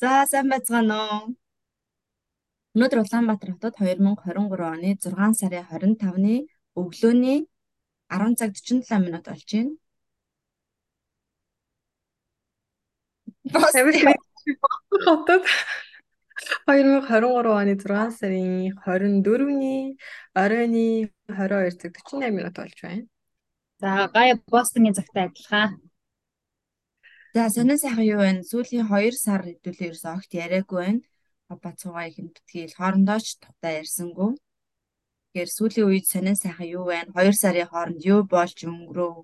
За сайн байцгаана уу? Өнөөдөр Улаанбаатар хотод 2023 оны 6 сарын 25-ны өглөөний 10 цаг 47 минут болж байна. Хотод 2023 оны 6 сарын 24-ний оройны 22 цаг 48 минут болж байна. За гая Бостонгийн цагтай адилхан. За сонин сайхан юу вэ? Сүүлийн 2 сар хэдүүлээ ерөөсөө огт яриаггүй байна. Баба цугаа их нутгийг хоорондоо ч тухтай ярьсангүй. Тэгэхээр сүүлийн үед сонин сайхан юу вэ? 2 сарын хооронд юу болж өнгөрөв?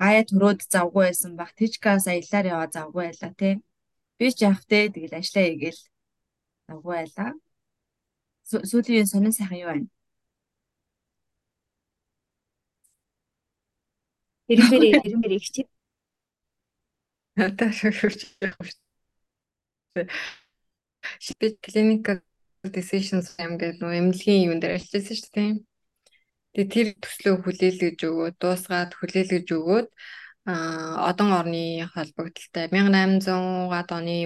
Гая төрөөд завгүй байсан баг. Тижкаас аяллаар яваа завгүй байла те. Би ч явах те тэгэл ажиллаа хийгээл завгүй байла. Сүүлийн сонин сайхан юу вэ? Эрмээр эрмээр их чи Надад шүүж явах шүү. Би clinical decisions юм гэдэг нөө эмнэлгийн юун дээр ажилласан шүү дээ. Тэгээ тэр төслөө хүлээлгэж өгөөд дуусгаад хүлээлгэж өгөөд а одон орны холбогдлолтой 1800-аад оны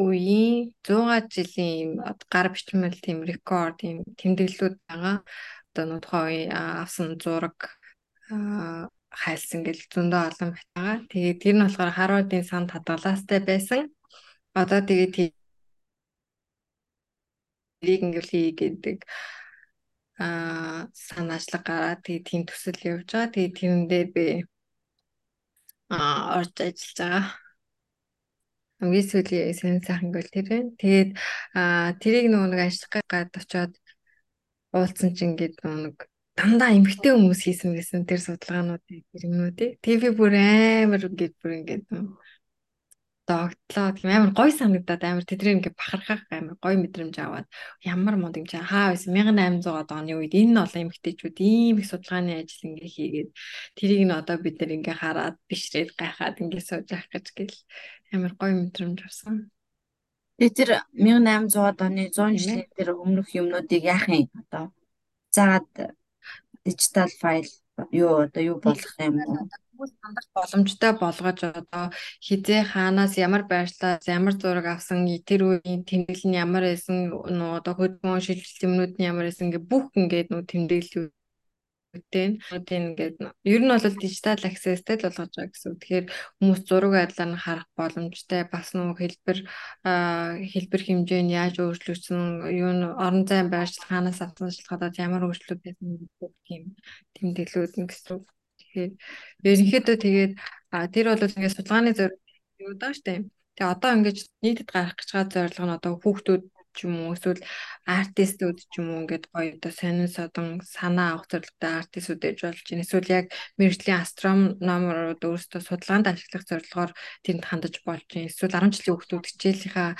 үеийн 100 жилийн гар бичмэл тийм рекорд тийм тэмдэглэлүүд байгаа. Одоо үеийн авсан зураг хайлсан гэл зөндөө олон байтагаа. Тэгээд тэр нь болохоор Харвардын санд хадгалаастай байсан. Одоо тэгээд тэрийг ингээл хий гэдэг аа санаачлаг гараад тэгээд тийм төсөл явж байгаа. Тэгээд тэрэн дээр би аа орж ажиллаж байгаа. Хамгийн сүүлийн сэн сайхан гол тэр байна. Тэгээд аа тэрийг нөгөө нэг ажиллах гад очоод уулзсан чинь ингээд нөгөө дандаа эмгтэй хүмүүс хийсэн гэсэн тэр судалгаануудыг тэр юмнуудыг ТV бүр амар ингээд бүр ингээд догтлоо тийм амар гой санагдаад амар тэдрээ ингээд бахархах амар гой мэдрэмж аваад ямар мод юм чи хаа байсан. 1800-аад оны үед энэ олон эмгтээчүүд ийм их судалгааны ажил ингээд хийгээд тэрийг нь одоо бид нар ингээд хараад бишрээд гайхаад ингээд сууж явах гэж гэл амар гой мэдрэмж авсан. Тэгээ тэр 1800-аад оны 100 жилийн тэр өмнөх юмнуудыг яах юм одоо? Заагаад дижитал файл юу одоо юу болох юм уу? Хандах боломжтой болгож одоо хизээ хаанаас ямар байршлаас ямар зураг авсан тэр үеийн тэмдэглэл нь ямар байсан нөө одоо хөдөлгөөн шилжилт юмнууд нь ямар байсан ингээ бүх ингээд нөө тэмдэглэл үтэн тийм ингээд ер нь бол дижитал accessтэй л болгож байгаа гэсэн. Тэгэхээр хүмүүс зураг байдлаар нь харах боломжтой бас нөө хэлбэр хэлбэр хэмжээ нь яаж өөрчлөгдсөн юу н орон зайн байршил хаанаас авсан шалтгаанууд ямар өөрчлөлт байсан гэх тийм тэмдэглэлүүд нь гэсэн. Тэгэхээр ерөнхийдөө тэгээд тэр бол ингээд судалгааны зорилго юу даа штэ. Тэгээ одоо ингээд нийтэд гарах гэж байгаа зорилго нь одоо хүүхдүүд ч юм уу эсвэл артистууд ч юм уу ингээд гоё одоо сонин содон санаа авах зорилготой артистууд ээж болж байна. Эсвэл яг мэрэгжлийн астрономерууд өөрсдөө судалгаанд ашиглах зорилгоор тэнд хандаж болж байна. Эсвэл 10 жилийн хүүхдүүд хичээлийнхаа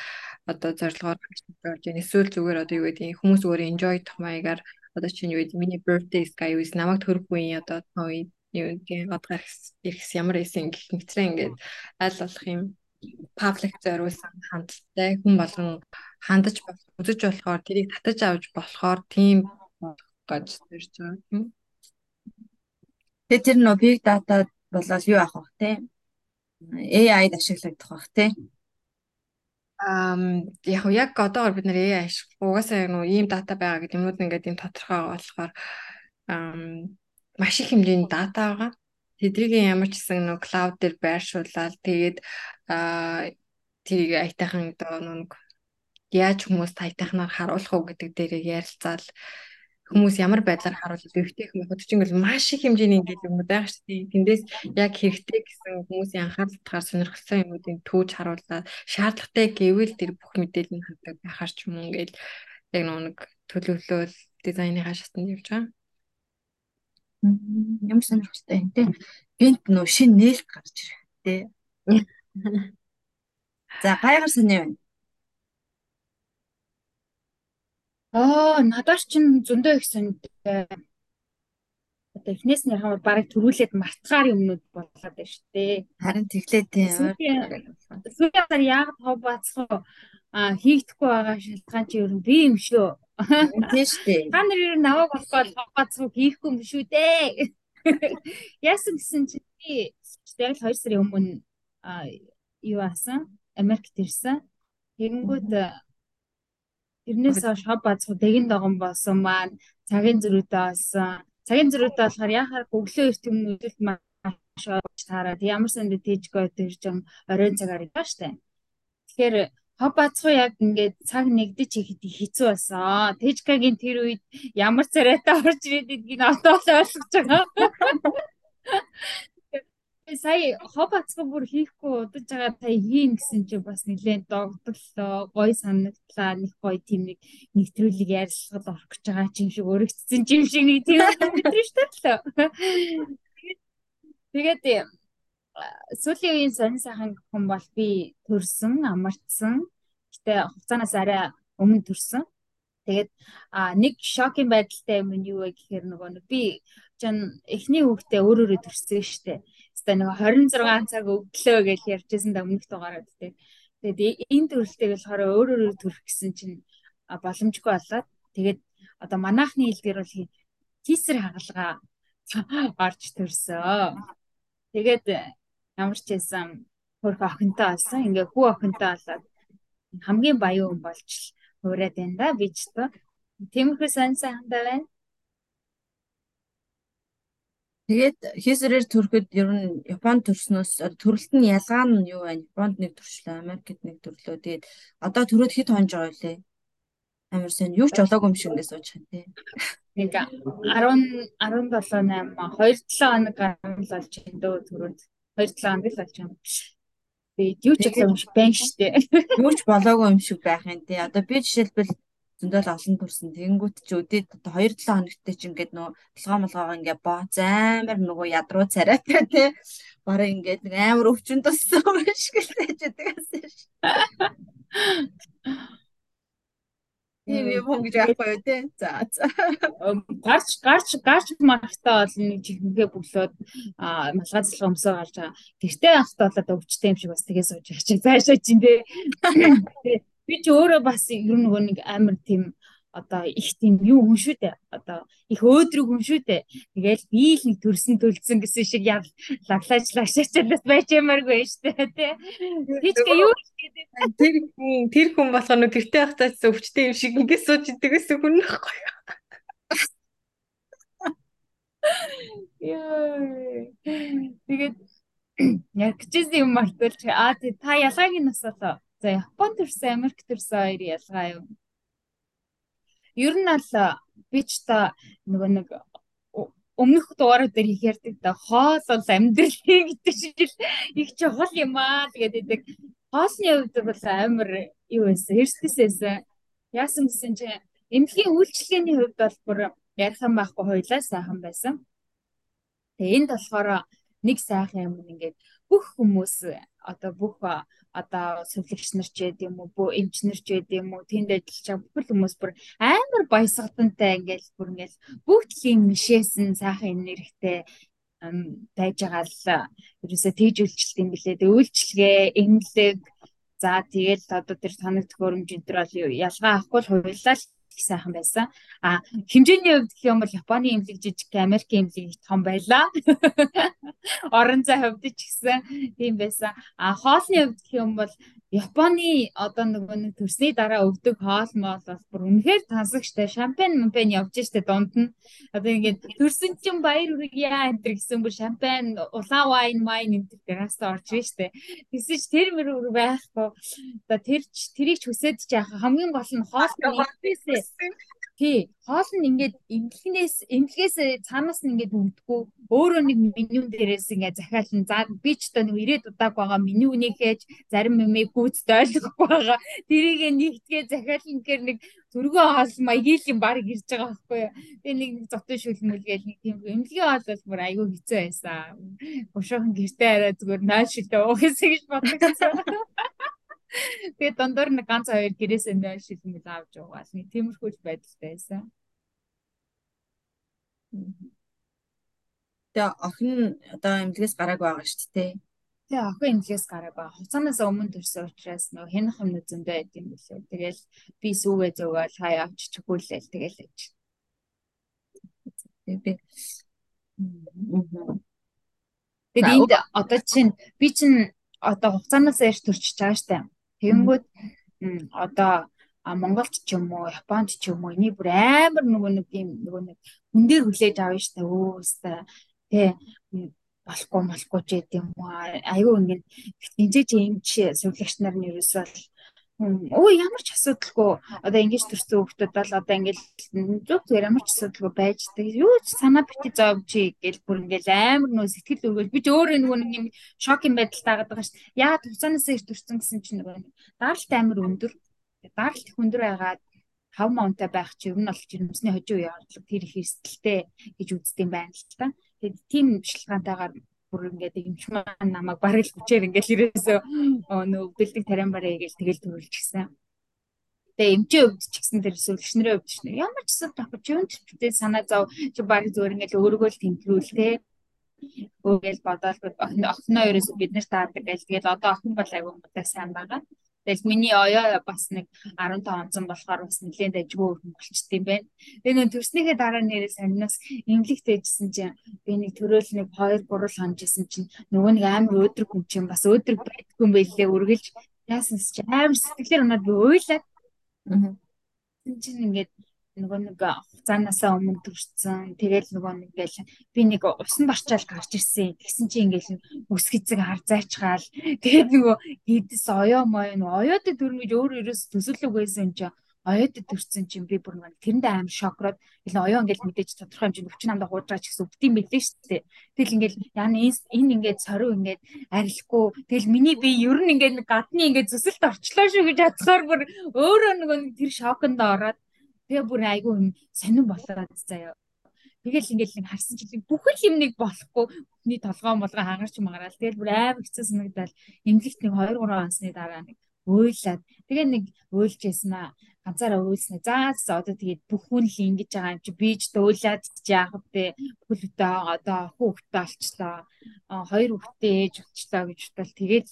одоо зорилгоор ажиллаж болж байна. Эсвэл зүгээр одоо юу гэдэг хүмүүс өөрөө enjoy тох маягаар одоо чинь юу гэдэг миний birthday sky is намайг төрөх үеийн одоо тоо юу гэдэг одоо ирэх ямар эсэн гэх мэтрээ ингээд аль болох юм паблик зориулсан хандлагатай хүн болгон хандаж болох үзэж болохоор тэрийг татаж авч болохоор тийм гэж зорж байгаа юм. Тэгээ тэр нөө big data болоод юу авах вэ те? AI-д ашиглагдах бах те. Ам яг яг одоогор бид нэр AI угаасаа яг нөө ийм дата байгаа гэдэг юмуд ингээд ийм тодорхой болохоор ам маш их хэмжээний дата байгаа. Тэдрийг ямар ч гэсэн нөө клауд дээр байршуулаад тэгээд тэрийг айтайхан одоо нэг яаж хүмүүс таятайхнаар харуулах уу гэдэг дээр ярилцаал хүмүүс ямар байдлаар харуулж өвтэй хүмүүс ингээл маш их хэмжээний ингээд юм байгаа шүү дээ. Тэндээс яг хэрэгтэй гэсэн хүмүүсийн анхаарал татгаар сонирхолтой юмуудыг төөж харуулаад шаардлагатай гэвэл тэр бүх мэдээлэл нь хандаг байхаар ч юм уу ингээд яг нэг төлөвлөл дизайныхаа шатанд явж байгаа. Ямар сонирхолтой юм те. Энд нөө шин нээлт гарч ирэх те. За гайхар сони байна. Аа, надаас чинь зөндөө их сонирхтой. Одоо эхнээс нь хавар барыг төрүүлээд мартахаар юмнууд болоод байна шүү дээ. Харин тэглээ тийм. Сүүлийн сар яг тав бацхаа а хийгдэхгүй байгаа шалтгаан чи ер нь би юм шүү. Тийм шүү дээ. Та нар ер нь наваг болохгүй бацхаа хийхгүй юм шүү дээ. Яасан гэсэн чи би яг л 2 сарын өмнө юу асан? Америкт ирсэн. Тэгэнгүүт тэрнээс хойш хоб бацх дэгэн догон болсон маань цагийн зөрүүтэй болсон. Цагийн зөрүүтэй болохоор яхаар өглөө эрт юм үзэлт маш олж таараад ямар санд тийжгөө тэр жим оройн цагаар идэж штэ. Тэгэхээр хоб бацхуу яг ингээд цаг нэгдэж ихэд хэцүү байсан. Тэжкагийн тэр үед ямар царайтай орж ирээд гэдгийг одоо л ойлгож байгаа. сая хоб ацгаа бүр хийхгүй удаж байгаа та хийн гэсэн чи бас нэлээд догдлоо гой санагдлаа нэг гой тийм нэг нэвтрүүлэг ярилцлагад орох гэж байгаа юм шиг өргөцсөн юм шиг нэг тийм мэдрэж татлаа. Тэгээд сүүлийн үеийн сонин сайхан хүн бол би төрсөн, амарчсан. Гэтэ хугацаанаас арай өмнө төрсөн. Тэгээд нэг шокинг байдалтай юм нь юу вэ гэхээр нөгөө би чинь эхний хүүхдээ өөр өөрө төрсөн штэ Хэвээ нэг 26 цаг өглөө гэж ярьжсэн да өмнөх дугаараа гэдэг. Тэгээд энэ төрөлтэй болохоор өөр өөр төрөх гэсэн чинь боломжгүй болоод тэгээд одоо манайхны хэлээр бол тийсэр хагалгаа орж төрсөө. Тэгээд ямар ч байсан хөрх охинтой болсон. Ингээ хүү охинтой болоод хамгийн баян хүн болж хуурайд байна да би ч тоо. Тиймэрхүү сонь сайхантай байна. Тэгээд хийсэрээр төрөхөд ер нь Японд төрснөөс төрөлт нь ялгаа нь юу вэ? Японд нэг төрчлөө, Америкт нэг төрлөө. Тэгээд одоо төрөөд хэд хонж байгаа вэ? Амар сайн юу ч олоогүй юм шиг ингээд сууж байгаа тий. Нэг 10 17 8 2 7 хоног гарсан л болж байна дөө төрөөд 2 7 хоног л болж байна. Тэгээд юу ч болоогүй юм шиг байна штэ. Юу ч болоогүй юм шиг байх юм тий. Одоо би жишээлбэл зөндөл олон төрсөн. Тэнгүүт ч өдөөд одоо 2-7 хоногт ч ингээд нөгөө толгоо молгоогоо ингээд боо займар нөгөө ядруу царайтай тий. Бараг ингээд нэг амар өвчин туссан юм шиг л байж байгаас ш. Тийм юм хүн гэж аахгүй юу тий. За за. Гарч гарч гарч марахтаа бол нэг чихнгээ бүлөөд малгай цэлэг өмсөө гарч байгаа. Гэртээ авахтаа бол өвчтэй юм шиг бас тгээс сууж байгаа чи цаашаа чинь тий. Би ч өөрөө бас ер нь нөгөө нэг амар тийм одоо их тийм юу хүн шүү дээ. Одоо их өөдрөг хүн шүү дээ. Тэгээл би л нэг төрсөн төлцсөн гэсэн шиг яв лаглаач лагшаачлаас байж ямааргүй шүү дээ тий. Тийчгээ юу гэдэг тэр хүн тэр хүн болохоор нэг гэртээ хатаач өвчтэй юм шиг ингэ сууж идэг гэсэн хүн нөхгүй юу. Яа. Тэгээд яг чиз юм мартуулж аа та ялгаагийн нас болоо За Японд төрсэн, Америк төрсэн хоёр ялгаа юу? Ер нь бол би ч та нөгөө нэг өмнөх дугаарууд дээр их ярьдаг да хоол бол амьдралын гэдэг шиг их чухал юм аа тэгээд хоолны хувьд бол амар юу байсан. Хэрстэйсэн яасан гэсэн чинь эмнэлгийн үйлчлэгээний хувьд бол бүр ярих юм байхгүй хойлоо сайхан байсан. Тэгээ энд болохоор нэг сайхан юм ингээд бүх хүмүүс одоо бүх одоо сувлагч нар ч гэдэг юм уу, эмчнэр ч гэдэг юм уу, тэнд ажиллаж байгаа бүхэл хүмүүс бүр амар баясгалантай ингээл бүр ингээл бүгдлийн мишээсэн сайхан энергитэй байж байгаа л ерөөсөө тэгж үйлчлэлт юм билээ. Тэг үйлчлэгээ, эмнэлэг за тэгэл одоо тэр таныг төхөөрөмж энэ төр бол ялгаа авахгүй л хуйлаа л их сайхан байсан. А хэмжээний хувьд гэх юм бол Японы имлэг жижиг, Америкийн имлэг их том байлаа. Орон зай хувьд ч гэсэн тийм байсан. А хоолны хувьд гэх юм бол Японы одоо нөгөө нэг төрсний дараа өгдөг хоол моол бол бүр үнэхээр тансагчтай. Шампань, шампань явж штэ дунд нь. Одоо ингээд төрсөн чинь баяр хүргье энэ гэсэн бүр шампань, улаан вайн, вайн энэ төр гастаа орж байна штэ. Тэсэж тэр мөр байхгүй. Одоо тэр тэрийг ч хүсэж яах хамгийн гол нь хоол нь Тий, хоол нь ингээд эмнэлгээс эмнэлгээс цаанаас нь ингээд өгдөггүй. Өөрөө нэг меню дээрээс ингээд захиална. За би ч одоо нэг ирээд удааг байгаа меню нэгээж зарим юмыг гүйцэд ойлгохгүй байгаа. Тэрийг нэгтгээ захиална гэхээр нэг зөргөө хоол маягийн юм баг ирж байгаа байхгүй юу. Тэгээ нэг зотон шүлмэлгээл нэг тийм эмнэлгийн хоол бол бүр айгүй хэцүү байсан. Бушуухан гэртээ арай зүгээр нойш шилээ уух гэсэн гэж бодсон. Тэгээд дондор нэг ганц хоёр гэрээсээ нойр шилмэл авч угаал нэг тиймэрхүү байдалтай байсан. Тэгээ охин одоо эмнэлгээс гарааг байгаа шүү дээ. Тэгээ охин эмнэлгээс гарааг байгаа. Хуцаанаас өмнө төрсөн учраас нөгөө хэнх юм зөндөө байд юм билээ. Тэгээл би сүүгээ зөөгөл хаяа авч чигүүлээл тэгээл аж. Тэгээ би Тэгээд энд одоо чинь би чинь одоо хугацаанаас ирж төрчихөж байгаа штэ. Тэгэнгүүт одоо Монголд ч юм уу, Японд ч юм уу энийг бүр амар нөгөө нэг юм нөгөө нэг хүн дээр хүлээж авна штэ. Өө өстой тий болохгүй болохгүй ч гэдэм юм уу. Айгүй ингээд юм чи сувлагч нар нь ерөөсөө Өө ямар ч асуудалгүй одоо ингэж төрсэн хүмүүс бол одоо ингээл зүг зүгээр ямар ч асуудалгүй байждаг. Юу ч санаа бити зов чи гэл бүр ингээл амар нөө сэтгэл өргөөл би ч өөрөө нөгөө нэг юм шокийн байдал таагаад байгаа шүү дээ. Яагаад хуцаанаас ирж төрсэн гэсэн чинь нөгөө даралт амар өндөр. Даралт их өндөр байгаад хав маунтай байх чи ер нь бол жирэмсний хожуу явдлага тэр их эрсдэлтэй гэж үздэг юм байна л та. Тэгээд тийм шалтгаантайгаар бүр ингээд юмч маань намайг бараг л хүчээр ингээд ерөөсөө нөө өвдөлтөг тариан бараа гэж тэгэл төрүүлчихсэн. Тэгээ эмчээ өвдөж гисэн тэр сүлгчнэрээ өвдөж нэ. Ямар ч зүйл тахгүй чи өнч тэ санаа зов чи баг зүгээр ингээд өөрийгөө л тэмдэглүүл те. Өөгөл бодоол охиноо ерөөсөө бид нарт таадаг гэл тэгэл одоо охин бол айгүй мудаг сайн байгаа. Тэгэл миний оёо бас нэг 15 онцон болохоор бас нэлээд ажгүй өргөн болчт юм байна. Тэгээ нөө төрснийхээ дараа нэрээ сарнаас ингликт ээжсэн чинь би нэг төрөөл нэг 2 3 хонжсэн чинь нөгөө нэг амар өөдрөг хүн чинь бас өөдрөг байдгүй юм байлээ үргэлж яасан чи амар сэтгэлээр унаад би уйлаад. Аа. чинь ингээд нөгөө нэг хугацаанаасаа өмнө төрсэн. Тэгэл нөгөө нэг ингээл би нэг усан барчаал гарч ирсэн. Тэгсэн чинь ингээл өс хэцэг хар зайчгаал. Тэгээд нөгөө хийдэс оёо моё нөгөө оёотой төрнө гэж өөр ерөөс төсөөлөг байсан юм чи оёотой төрсэн чинь би бүр нэг тэрэндээ аим шокроод ил оёо ингээл мэдээж тодорхой хэмжээнд өвчин намдаа хуурдраач гэсэн үгдийн билээ шүү дээ. Тэгэл ингээл яна энэ ингээд сорив ингээд арилахгүй. Тэгэл миний би ер нь ингээд гадны ингээд зүсэлт орчлоо шүү гэж хацгаар бүр өөрөө нөгөө тэр шоконд ороод Тэгээ бүр айгүй юм сонирн болоод заяа. Тэгэл ингээл нэг харсан чинь бүхэл юм нэг болохгүй хүний толгоо молгоо хангарч магараал. Тэгэл бүр амар хэцүү санагдал эмнэлэгт нэг 2 3 онсны дараа нэг уйлаад тэгээ нэг уйлжсэн аа ганцаараа уйлснаа. За за одоо тэгээд бүх хүн л ингэж байгаа юм чи би ч дөөлаад ч яах вэ? Бүхэл өтөө одоо хүүхдээ олчлоо. Хоёр хүүхдээ ээж болчлоо гэж бодвол тэгээд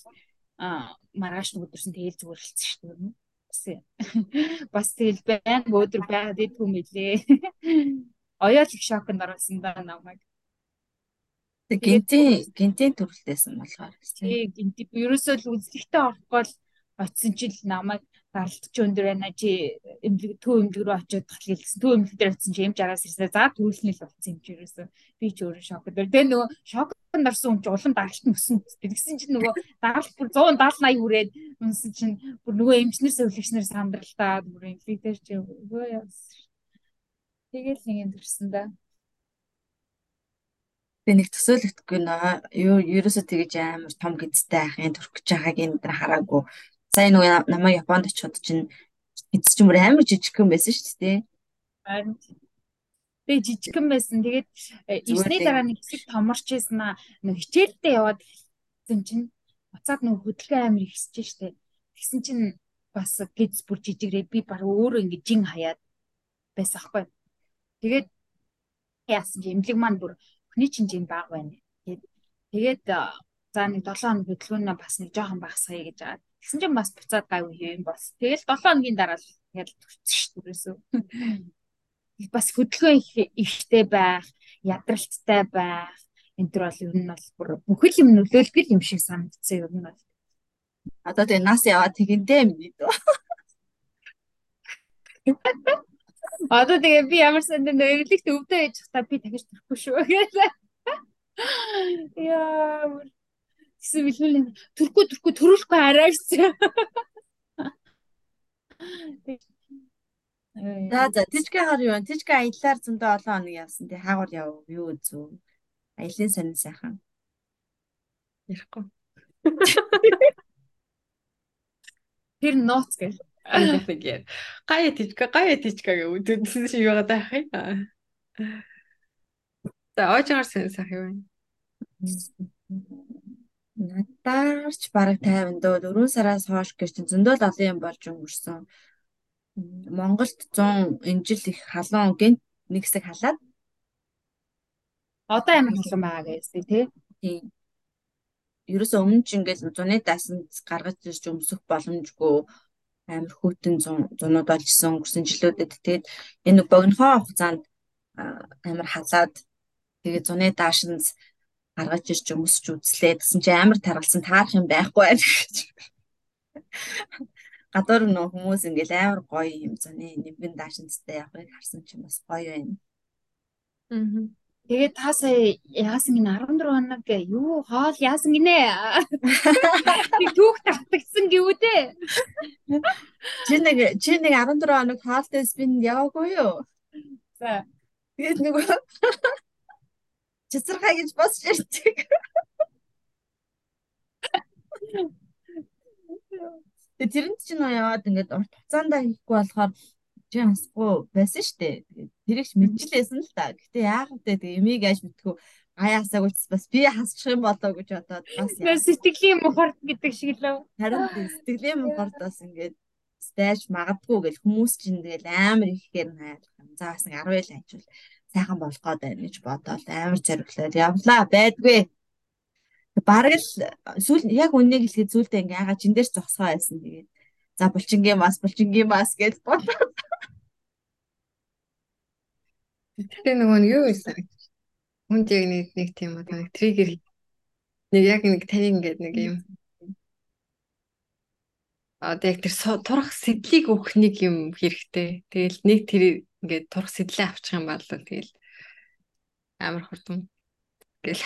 маргааш нэг өдөрсөн тэгэл зүгээр хэлсэн шүү дээ гэсэн. Бас тэгэл баян өдөр байгаад идэх юм билээ. Оёол их шокнд орсон да намайг. Тэг гинтийн гинтийн төрөлтэйсэн болохоор. Тий гинти ерөөсөө л үзлэгтээ орохгүй л очисон чил намайг даралтч өндөр чи эмнэлэг төв эмнэлэг рүү очиод тахлилсан төв эмнэлэг дээр очисон чи эмч араас ирсэн за төрүүлснэ л болсон юм чи ерөөсөө би ч өөрөө шокд. Тэгээ нөгөө шок нарсан хүн чи улам даралт нь өсөн. Тэгсэн чинь нөгөө даралт бүр 170 80 хүрээд үнсэн чинь бүр нөгөө эмчнэр сувлагчнэр сандралтаад бүр эмнэлэг дээр чи өө яас. Тэгэл нэг юм төрсөн да. Би нэг төсөөлөгдөхгүй. Юу ерөөсөө тэгэж амар том гидтэй ахын төрөх гэж байгааг энэ дээр хараагүй. Сайн нөгөө намайг Японд очиход чинь гидс ч мөр амар жижигхэн байсан шүү дээ. Харин Тэгээ жижигхэн байсан. Тэгээд ирсний дараа нэг хэсэг томорч ийсэн аа. Нэг хичээлдээ яваад гэсэн чинь буцаад нэг хөдөлгөөн амир ихсэж штэ. Тэгсэн чинь бас гиз бүр жижигрээд би баг өөрөө ингэ жин хаяад байсан аахгүй. Тэгээд яасан чи эмнэлэг маань бүр өхний чинь жин баг байна. Тэгээд тэгээд за нэг 7 хоног хөдөлгөөнөө бас нэг жоохон багасгая гэж байгаа. Тэгсэн чинь бас буцаад гайгүй юм бас. Тэгэл 7 хоногийн дараа л тэгэл төрсөн шүү дээ бас хөдөлгөөн ихтэй байх, ядралттай байх энэ төр бол ер нь бол бүр бүхэл юм нөлөөлгөл юм шиг санагдсан ер нь бол. Одоо тэгээ нас яваад тэгэндээ юм бид. Одоо тэгээ би ямар санд нэрэлэгт өвдөө яж та би дахиж төрөхгүй шүү гэлээ. Яа. Тэсээ билүүл төрөхгүй төрөхгүй төрүүлэхгүй арайч. За за тижгэ хар юу вэ? Тижгэ аяллаар зөндөө олон хоног явсан. Тэг хаагур яв юу үзв? Аялын сонин сайхан. Ярихгүй. Тэр ноц гэх. Ангифигээр. Гая тижгэ гая тижгэ гэдэг үдсэн шиг байгаа даа хай. За оожгаар сонин сайхан юу вэ? Надаарч бараг 50 дөө 4 сараас хойш гэж зөндөө л олон юм болж өнгөрсөн. Монголд 100 энэ жил их халуун гэнт нэг хэсэг халаад одоо амар халуун байгаа гэсэн тий. Тийм. Ерөөсөө өмнө ч ингээд зуны даасан гаргаж ирж өмсөх боломжгүй амар хөтөн зунууд олжсон өнгөрсөн жилүүдэд тэгээд энэ богинохоо хугацаанд амар халаад тэгээд зуны даашинз гаргаж ирж өмсч үзлээ. Тэсэн чи амар таргалсан таарах юм байхгүй байх гэж. Гадуур нөө хүмүүс ингээл амар гоё юм зөний нэмгэн даашинцтай явахыг харсан чинь бас гоё байна. Аа. Тэгээд та сая яасан гинэ 14 хоног юу хоол яасан гинэ? Түүх татгдсан гэвүдээ. Чи нэг чи нэг 14 хоног хоолтой спин яваагүй юу? За. Тэгээд нэг чицэрхай гэж босч ирдэг. Тэгээд тэрэнд чинь яваад ингээд урт хугацаанд хийхгүй болохоор чи хасахгүй байсан дээ. Тэгээд тэрэгч мэдчихлээсэн л та. Гэтэ яагаад те тэг эмийг яаж мэдтгүү аяасаагүй бас би хасчих юм болоо гэж бодоод бас сэтгэлийн мухарт гэдэг шиг лөө. Харин сэтгэлийн мухарт бас ингээд байж магадгүй гэл хүмүүс чинь тэгэл амар ихээр хайрлах юм. За бас нэг 10 ил ажил сайхан болох гээд байна гэж бодоод амар зориглоод явлаа байдгүй. Бараг л сүүл яг үннийг хэлэхэд зүйлдээ ингээ ягаа чин дээр зогсгоо байсан. Тэгээд за булчингийн мас булчингийн мас гэж бодоод. Тэгээ нөгөө юу байсан? Хүнд яг нэг нэг тийм үү нэг триггер нэг яг нэг тань ингээд нэг юм одоо яг тэр турах сэдлийг өгөх нэг юм хэрэгтэй. Тэгэл нэг тэр ингээд турах сэдлээ авчих юм бол тэгэл амар хурдан гэл.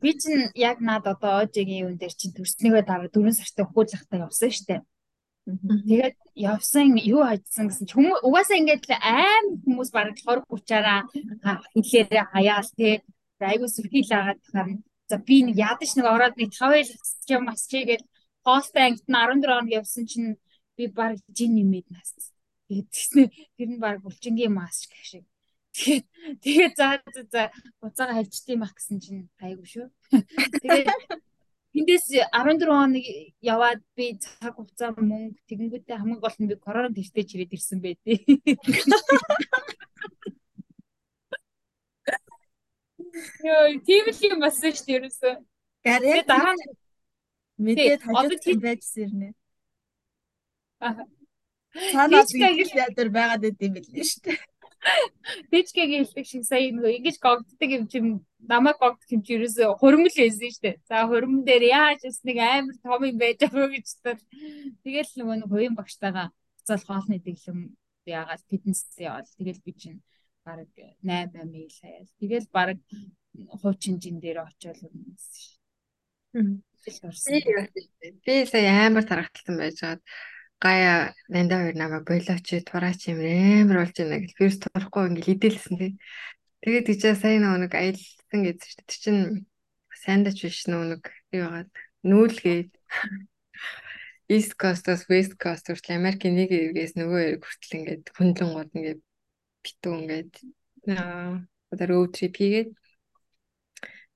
Би чинь яг над одоо ОЖ-гийн юун дээр чинь төрснийгөө дараа 4 сартаа хөөжлөхтэй явсан штэ. Тэгээд явсан юу хайдсан гэсэн чи хүмүүс угаасаа ингээд аим хүмүүс бараг 20 30-аараа хэлээрээ хаяал те айгуу сүрхийл агаад тахаар за би нэг ядаж нэг ороод нэг 5 ил юм асчээ гэж Хостой ангид нь 14 хоног явсан чинь би баг жин нэмээд нас. Тэгээд тэгснэ тэр нь баг булчингийн маск гэх шиг. Тэгээд тэгээд за за буцаага хавчдсан байх гэсэн чинь гайгүй шүү. Тэгээд Эндээс 14 хоног яваад би цаг хугацаа мөнгө тэгэнгүүтээ хамгийн гол нь би корона тесттэй чирээд ирсэн байдээ. Йоо, тийм л юм болсон шүү дээ ерөөсөө. Тэгээд дараа Мэдээд хажууд байж сэрнэ. Цаанаа би ядар байгаад идэм билээ шүү дээ. Тэжкэгийн хэлдэг шиг сая нөгөө ингэж гогддаг юм чим намайг гогдох юм чи ерөөсө хурмал байсан шүү дээ. За хурман дээр яаж бас нэг амар том юм байж байгаа гэж тал. Тэгэл нөгөө нэг хувийн багштайгаа буцаал хоолны дэглэм яагаад фитнес яваад тэгэл би чинь баг 8 мил хаяал. Тэгэл баг хуучин жин дээр очиод юм шүү. Би сая амар тархалтсан байжгаад гая нанда хоёр намайг болооч тураач юм амар болж байна гэж вирус турахгүй ингээл хідээлсэн тий. Тэгээд тийчээ сая нэг аялсан гэж шүү дээ. Тэр чин сандаж биш нэг юу байгаад нүүлгээд East Coast-оос West Coast хүртэл Америкийн нэг эргээс нөгөө эрг хүртэл ингээд хөндлөн гол ингээд битүү ингээд одоо road trip хийгээд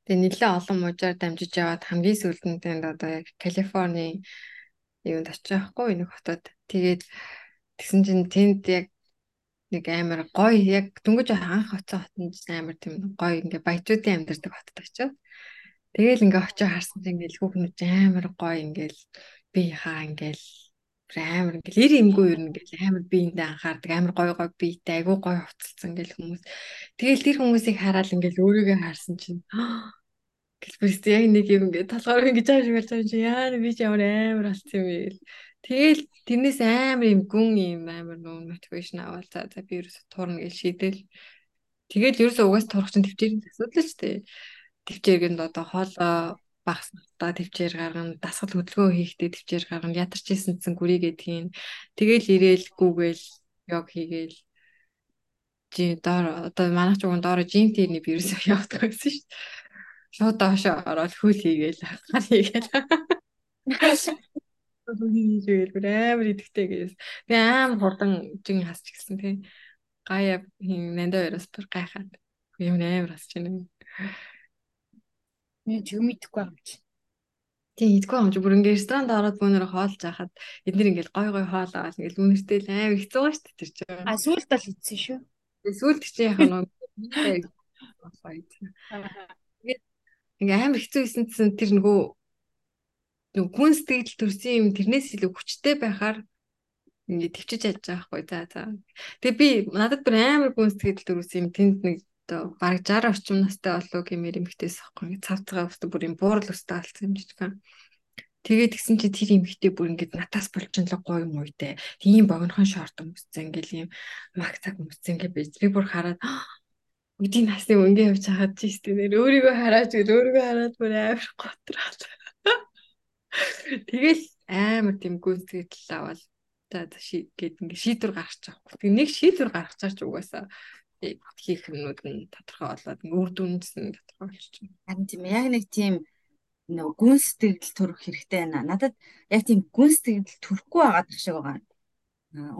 Тэгээ нэлээ олон мужаар дамжиж яваад хамгийн сүүлд нь тэнд одоо яг Калифорни юунд очих байхгүй нэг хотод. Тэгээд тэгсэн чинь тэнд яг нэг амар гоё яг дөнгөж анх оцсон хотод амар тийм гоё ингээ баячуудын амьдардаг хотод очиод Тэгэл ингээ очиж харсан чинь ингээл хүүхнүүд амар гоё ингээл би хаа ингээл амар ингээл ир имгүй нь ингээл амар биендээ анхаардаг амар гоё гоё биетэй айгуу гоё хувцалсан ингээл хүмүүс. Тэгэл тэр хүмүүсийг хараад ингээл өөрийгөө харсан чинь Гэлбэрт яг нэг юм ингээд толгоор ингэж ааш болж байгаа чинь яа би ч ямар амар болсон юм бэ гэл. Тэгэл тэрнээс амар юм гүн юм амар нуу мотивашн аваад за би ерөөсө турна гэж шийдэл. Тэгэл ерөөсө угаас турах чинь төвчээрийн асуудал ч тээ. Төвчээргэнд одоо хоолоо багсаа төвчээр гаргана, дасгал хөдөлгөөн хийхдээ төвчээр гаргана, ядарч ийсэн цэн гүрийгээд хийн. Тэгэл ирээл гүүгээл йог хийгээл жи доор одоо манайч уг доор жим тэрний вирусыг явуулдаг гэсэн шүү дээ шууд доошоо ороод хөл хийгээл хар хийгээл. хийгээл амар идэхтэй гэсэн. Би амар хурдан жин хасч гисэн тий. Гая хин нандаа өрөөс бүр гайхаад. Юм амар хасч байна. Мен ч юм идэхгүй юм чи. Тийм идэхгүй юм чи бүр ингээ ресторанд ороод бүүнээр хоолж яхад эднэр ингээл гой гой хоол аваад ингээл үнэртэй л амар хэцүү шүү дээ тэр чинь. А сүулт л хийсэн шүү. Сүулт яг нэг Тэгээд ингээ амар хэцүү байсан чинь тэр нөгөө нөгөө гүн сэтгэл төрсэн юм тэрнээс илүү хүчтэй байхаар ингээ төвчж яаж байгаа байхгүй за за. Тэгээ би надад бүр амар гүн сэтгэл төрсэн юм тэнд нэг одоо бараг 60 орчим настай болов гэмээр эмэгтэйс ахгүй цавцгаа өстө бүр юм буурал өстө алдсан юм жижигхан. Тэгээд тэгсэн чи тэр эмэгтэй бүр ингээд натаас болчихно л гоё юм үйтэй. Тийм богинохон шорт өмссөн ингээл юм макцаг өмссөн ингээд байж. Би бүр хараад үдийн насны өнгө явж хаад чи стенэр өөрийгөө хараад өөрийгөө хараад бүр амар готраад. Тэгэл амар тийм аваад за ший гээд ингээ шийдвэр гаргачих. Тэг нэг шийдвэр гаргачаач угаасаа хийх юмнууд нь тодорхой болоод үр дүнс нь тодорхой болчихно. Харин тийм яг нэг тийм нөгөө гүн сэтгэл төрөх хэрэгтэй байна. Надад яг тийм гүн сэтгэл төрөхгүй байгаад шиг байгаа.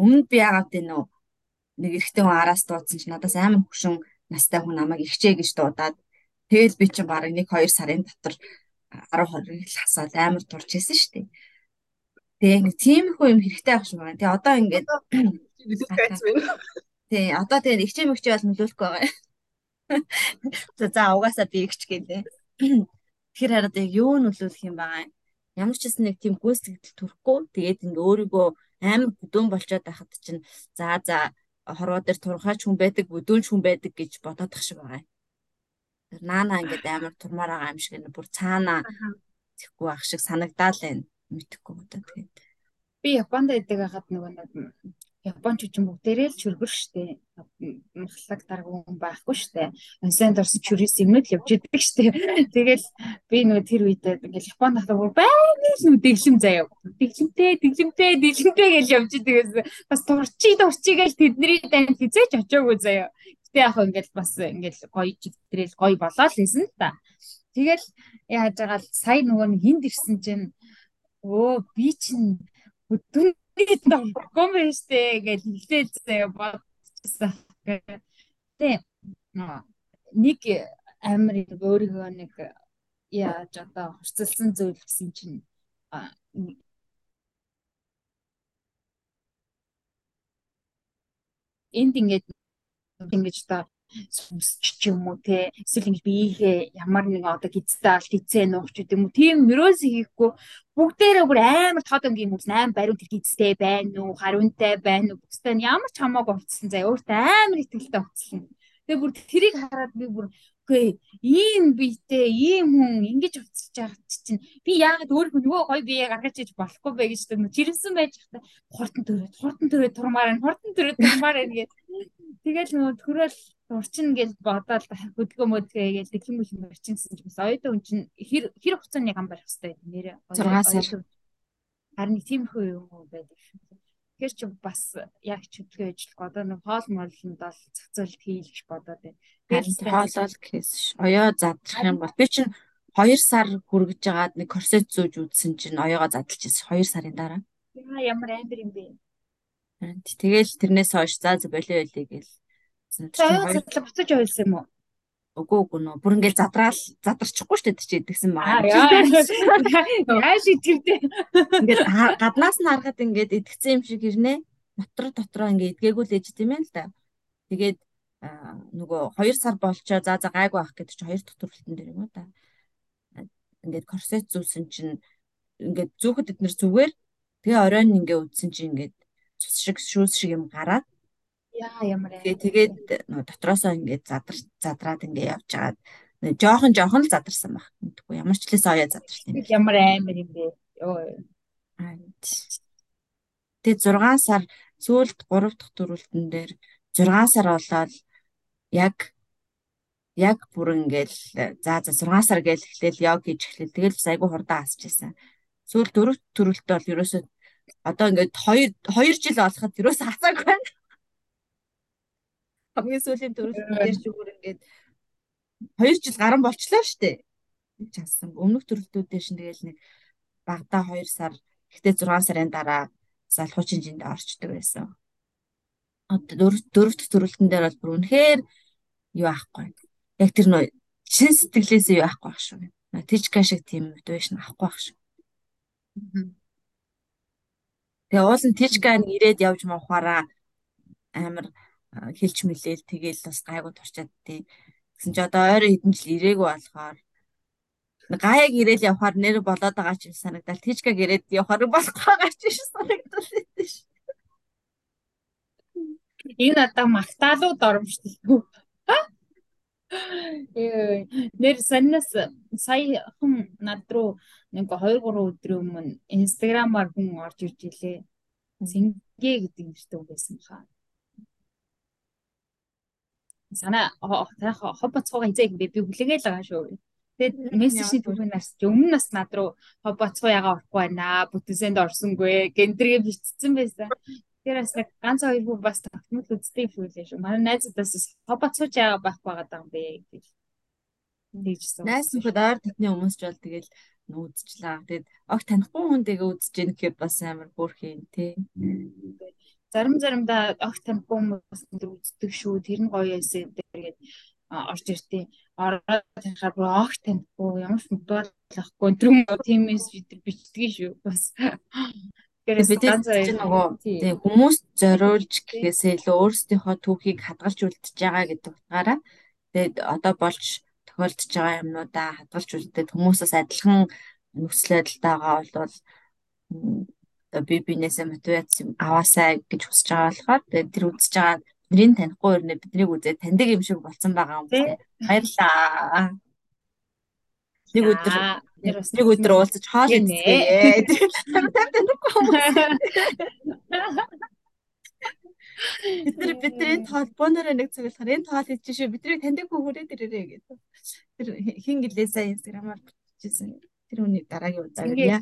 Өмнө би яагаад тийм нөө нэг эрэгтэй хүн араас дуудсан чинь надаас амар хөшин настай хүн намайг ихчээ гэж дуудаад тэгэл би чинь бараг 1 2 сарын дотор 10 20 л хасаад амар турч исэн шүү дээ. Тэгээ нэг тиймэрхүү юм хэрэгтэй байх шиг байна. Тэгээ одоо ингээд Тий, одоо тэгээ ихчээ мэгчээ бол нөлөөлөхгүй байгаа. За за угаасаа би ихч гэлээ. Тэгэхээр хараад яг юу нөлөөлөх юм байгаа юм. Ямар ч гэсэн нэг тийм гүйцэтгэл төрөхгүй. Тэгээд ингээ өөрийгөө амар бүдүүн болчоод байхад чинь за за хорвоо дээр турхаач хүн байдаг, бүдүүн хүн байдаг гэж бодоод ах шиг байгаа юм. Наана ингээд амар турмаар байгаа юм шиг нэ бүр цаана зэхгүй ах шиг санагдаад байна. Мэдхгүй одоо тэгээд би Японд байдаг хахад нөгөө Японч ч бүгдээрээ л чүргэр штэ. Махлаг дарга хүн байхгүй штэ. Онсайнд орсон чүрээс юмнууд явж идэг штэ. Тэгэл би нөгөө тэр үедээ ингээл Японд хахад бүр байнга л нү дэглэм заяа. Дэглэмтэй, дэглэмтэй, дэглэмтэй гэж явж идэг гэсэн. Бас турчи турчи гэж тэдний дайнд хизээч очоогүй заяа. Гэтэ яг ингээл бас ингээл гоё чигтрэл гоё болоо л хэлсэн л та. Тэгэл яаж байгаа л сая нөгөө хинд ирсэн чинь өө би чинь бүдүүн тэгээд ногоом байж тээ гэж хэлээд заяа бодчихсан. Тэ нэг амир өөрийгөө нэг яаж одоо хурцлсан зүйл гэсэн чинь энд ингээд ингэж та сүмсч юм уу те? Эсвэл ингэж биеийнхээ ямар нэг одоо гизтэй алт гизээ нуух ч гэдэм үү тийм нөрөөс хийхгүй. Бүгдээрээ бүр амар тод өнгийн хүмүүс амар бариун тэр гизтэй байна уу хариунтай байна уу? Бүстэй ямар ч хамаагүй болцсон заа өөртөө амар ихтгэлтэй болцсон тэгээ бүр тэрийг хараад би бүр үгүй ийм биетэй ийм хүн ингэж уцалж байгаа чинь би яагаад өөрийнхөө нөгөө гоё бие гаргаж иж болохгүй бэ гэж чирэмсэн байж хата хурдан төрөөд хурдан төрөөд турмаар нь хурдан төрөөд турмаар нь гэж тэгэл нөгөө төрөөл урчин гэж бодоод хөдөлгөө мөдгөө гэж тэг юм юм барчин гэсэн чинь бас оюутан хүн чинь хэр хэр хугацааны гам барих хэрэгтэй нэрээ. 6 сар харин нэг тиймэрхүү юм байдаг Тэгэхээр ч бас яг ч хөдөлгөө ажиллах одоо нэг хоол моллонд бол зээлд хийлгэж бодоод байна. Харин хоолол гэхээс оёо задрах юм бол би чинь 2 сар хүргэж жагаад нэг корсет зүүж үзсэн чинь оёогоо задлж ирсэн 2 сарын дараа. Яа ямар амир юм бэ. Тэгэл тэрнээс хойш за болио болио гээл. Оёо задлаа буцаж ойлсон юм уу? Үгүй үгүй нөө бүр ингээл задраал задарчихгүй шүү дээ чи идэгсэн байгаа. Яа шийтгэвдээ. Ингээд гаднаас нь харахад ингээд идэгсэн юм шиг ирнэ. Дотор дотроо ингээд идгээгүй л ээж тийм ээ л да. Тэгээд нөгөө 2 сар болчоо за за гайгүй ах гэдэг чи хоёр дахь төрөлтөн дээр юм уу да. Ингээд корсет зүүсэн чинь ингээд зүүхэд эднэр зүгээр тэгээ оройн ингээд үдсэн чинь ингээд цус шиг шүүс шиг юм гараад Яа ямар ээ. Тэгээд дотроосоо ингээд задар задраад ингээд явж хагаад жоохон жоохон л задарсан баг. Мэдгүй ямар ч лээс оёо задарч тийм. Ямар амар юм бэ. Йоо. Тэгээд 6 сар сүүлд 3 дахь төрүүлтэн дээр 6 сар болоод яг яг бүр ингээл за за 6 сар гээл эхлээл йог хийж эхлэв. Тэгэл бас айгүй хурдан асч байсан. Сүүл дөрөв төрөлтөө бол ерөөсөө одоо ингээд 2 2 жил болоход ерөөсөө хацаагүй байна хамгийн сүүлийн дээр ч үгээр ингээд 2 жил гарan болчлоо штэ. Часан. Өмнөх төрөлтүүдээр шин тэгэл нэг багада 2 сар гэхдээ 6 сарын дараа залхуу чинжинд орчдөг байсан. Дөрөвт төрөлтөн дээр бол бүр үнэхээр юу ахгүй. Яг тэр нөө чин сэтгэлээсээ юу ахгүй ах шүү. Тижка шиг тийм мотивашн авахгүй ах шүү. Тэгээ уулын тижка нэг ирээд явж мавхаараа амар хэлж мэлээл тэгээл бас гайгүй турчаад тий. Гэсэн чи одоо ойрын хэдэн жил ирээгүй болохоор гаяг ирээл явахаар нэр болоод байгаа ч юм санагдал. Тижкаг ирээд явахаар болохгүй байгаа ч юм санагдал гэдэг ш. Энэ одоо магтаалууд оромжтой. Нэр саннаас саяхан над руу нэг 2 3 өдрийн өмнө инстаграмаар хүн орж ирж илээ. Сингээ гэдэг нэртэй байсан хаа. Санаа хоб бацхуугаа хизээ би би хүлээгээл байгаа шүү. Тэгээд мессежний түүхнээс өмнө нас над руу хоб бацхуу ягаа орохгүй байна. Бүтэнсэнд орсонгүй. Гэндрийг бичсэн байсан. Тэр бас нэг ганц хоёр хүн бас тогтмол үздэг хүлээ шүү. Манай найзуудаас хоб бацхууч яага байх байгаа юм бэ гэж тэгжсэн. Найзынхад ойр татны хүмүүс ч бол тэгэл нүүдчлээ. Тэгээд огт танихгүй хүн тэгээ үзэж ийн гэхээр бас амар хөөрхийн тий. Зарим заримдаа огт танихгүй хүмүүс үздэг шүү. Тэр нь гоё эсэ тэгээд орж иртээ. Ороод танихаар бүр огт танихгүй ямар ч модуулахгүй тэр тиймээс бид бичдэг шүү. Бас бид нөгөө тий хүмүүс зориулж гэхээсээ илүү өөрсдийнхөө түүхийг хадгалж үлдчихэж байгаа гэдэг утгаараа тэгээд одоо болж тохиолдож байгаа юмнуудаа хадгалж үлдээд хүмүүсээс адилхан нөхцөл байдалтайгаа бол одоо би бинээсээ мотивац аваасаа гэж хүсэж байгаа болохоор тэгээд тэр үзэж байгаа бидний танихгүй өрнө биднийг үзээд таньдаг юм шиг болсон байгаа юм байна. Баярлаа. Нэг өдөр нэг өдөр уулзаж хоол идчихээ. Танихгүй хүмүүс. Бид нар бидний толбооноор нэг цаг болохоор энэ тоол хийж шүү. Бидний таньдаг хүүхрээд ирээрээ гэдэг. Тэр хин гэлээ сайн инстаграмаар бичижсэн. Тэр хүний дараагийн удаа яа.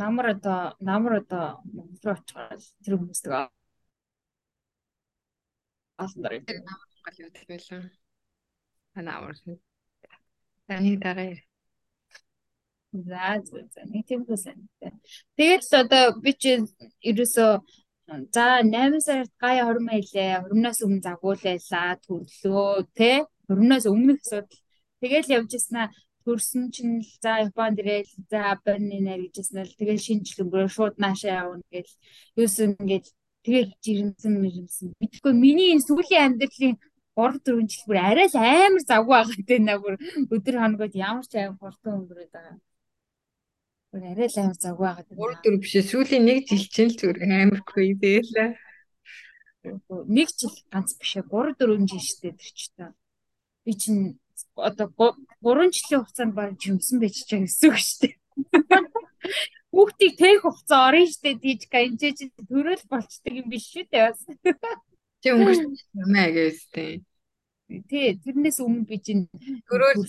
Намар одоо намар одоо Монгол руу очиход тэр хүмүүс тэгээ алсан дараа тэр намар Монгол юу гэвэл намар таны дараа За за нэг тийм хүсэн. Тэгээд л одоо би чи ерөөсөө за 8 сард гая хормоо илээ. Хормноос өмнө загуулайлаа төрлөө тэ. Хормноос өмнөх асуудал. Тэгэл явж ирсэн төрсөн чинь л за Японд ирээл за Аппаны нэр гэжсэн л тэгэл шинжлэнгөөр шууд наашаа явна гэл юусэн ингээд тэгэл жирэмсэн мэрэмсэн мэдхгүй миний энэ сүүлийн амьдралын 3 4 жил бүр арай л амар завгүй байгаа наа бүр өдөр хоногод ямар ч аим хурдан өнгөрөөд байгаа. Бүр арай л амар завгүй байгаа гэдэг. 3 4 биш сүүлийн 1 жил чинь л зүгээр амар crazy л. Нэг жил ганц биш ээ 3 4 жил штэ тэр ч та. Би чинь одоо 3 жилийн хугацаанд баг жимсэн байж чаа гэсэн үг шүү дээ. Хүүхдийг тех хугацаа орно шүү дээ тийж ка энэ ч төрөл болчдөг юм биш шүү дээ бас. Чи өнгөрсөн юм аа гэвстэй. Тий тэрнээс өмнө би чинь төрөл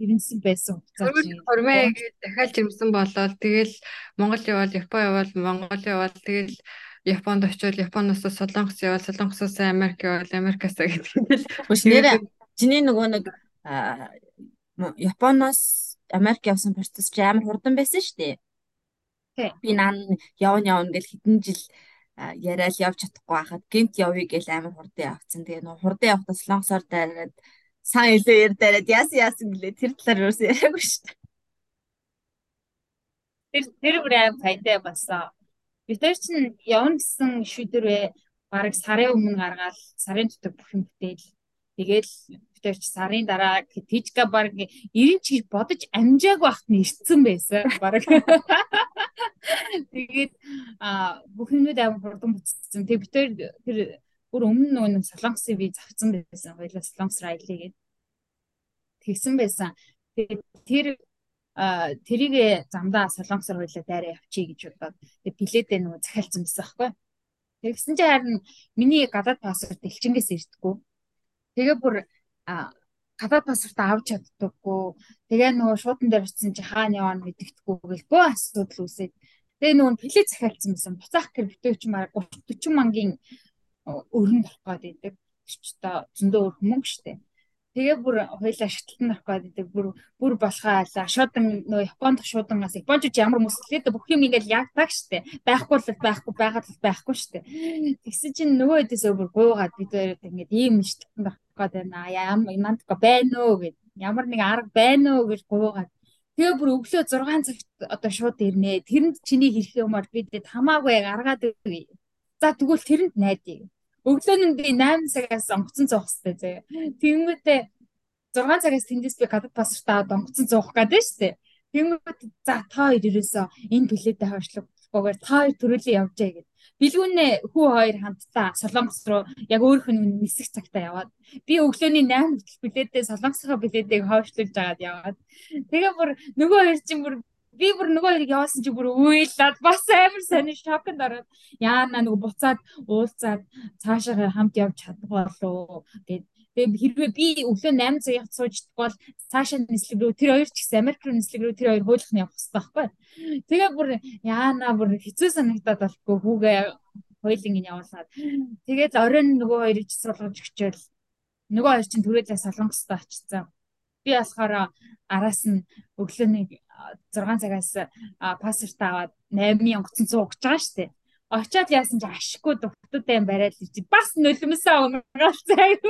ирэнсэн байсан хугацаа чинь. Хормоо гэж дахиад жимсэн болоод тэгэл Монгол явал Япон явал Монгол явал тэгэл Японд очивол Японоос Солонгос явал Солонгосоос Америк явал Америкаас гэдэг. Биш нэрэ чиний нөгөө нэг Японоос Америк явсан процесс чи амар хурдан байсан шүү дээ. Би наа явна явна гэж хэдэн жил яриад явж чадахгүй байхад гинт явъя гэж амар хурдан явцсан. Тэгээ нөө хурдан явахдаа солонгосоор дайраад сан илүү яар дайраад яасан яасан гэлээ тэр талаар юусэн яриаггүй шүү дээ. Тэр тэр бүр аим файдаа басаа. Би тэр чин явна гэсэн шийдвэрээ бараг сарын өмнө гаргаад сарын дотор бүх юм бүтээл Тэгэл тэр ч сарын дараа Тижка баг 90 ч бодож амжааг багт нь ирсэн байсан баг. Тэгээд а бүх юмуд амар хурдан буцсан. Тэг битэр тэр бүр өмнө нөгөө солонгосын би завцсан байсан. Хоёлаа солонгос райлээ гээд тэгсэн байсан. Тэгээд тэр тэрийг замдаа солонгосоор хоёлаа дайраа явчих гэж бодоод тэг билетээ нөгөө захиалсан байсан байхгүй. Тэгсэн чинь харин миний гадаад паспорт элчингээс ирдэггүй Тэгээ бүр гадаад паспорт авч чаддаггүй. Тэгээ нөгөө шуудан дээр очисон чи хаана яваа мэддэхгүй гэл бөө асуудал үүсээд. Тэгээ нөгөө плет захиалсан байсан. Буцаах гэр битүүч маа 30 40 мангийн өрөнд орох гээд байдаг. Тэр ч та зөндөө мөнгө штэ. Тэгээ бүр хоёлаа шатлалтан авах гэдэг бүр бүр болохоо айлаа. Шуудан нөө Японд шуудангаас Японч ямар мөслээд бүх юм ингээл яагдаг штэ. Байхгүй л байхгүй байгаад л байхгүй штэ. Тэгсэн чинь нөгөө хэдээсээ бүр гуугаад бид хоёр ингээд ийм шатлалтан авах гээд байна. Ямар нандка байна уу гэд. Ямар нэг арга байна уу гэж гуугаад. Тэгээ бүр өглөө 6 цагт одоо шууд ирнэ. Тэрэнд чиний хэрэг юмар бид хамаагүй гаргаад өгье. За тэгвэл тэрэнд найдаа Өглөө нь би 8 цагаас онгоцон зуух хэрэгтэй заяа. Тэнгүүтээ 6 цагаас тэндээс би гадаад паспорт аваад онгоцон зуух гэдэг шүү дээ. Тэнгүүт за та хоёр ерөөсөө энэ билетээ хойшлоггүйгээр та хоёр төрөлөө явжээ гэд. Билгүүнээ хүү хоёр хамтдаа Солонгос руу яг өөрөх нь нисэх цагтаа яваад би өглөөний 8 хүртэл билетээ Солонгосхоо билетийг хойшлуулж агаад яваад тэгээ бүр нөгөө хоёр чинь бүр би бүр нөгөө хоёрыг явуулсан чи бүр уйлаад бас амар сонир шоконд ороод яана нөгөө буцаад уулзаад цаашаа хамт явж чадах болов гэд Тэгээ хэрвээ би өглөө 8 цагт сууждаг бол цаашаа нислэг рүү тэр хоёр ч гэсэн Америк руу нислэг рүү тэр хоёр хуулах нь явах хэрэгтэй байхгүй. Тэгээ бүр яана бүр хэцүү санагдаад болохгүй хүүгээ хоёлын ин явуулаад. Тэгээд оройн нөгөө хоёрыг ч суулгаж өчөөл нөгөө хоёр чинь түрээлээ солонгостой очицсан. Би болохоор араас нь өглөөний 6 цагаас паспорт аваад 8000 онгоцон цуугч байгаа шүү дээ. Очоод яасан чи ашиггүй дугтуудаа юм бариад чи бас нулимсаа унгаалцаа.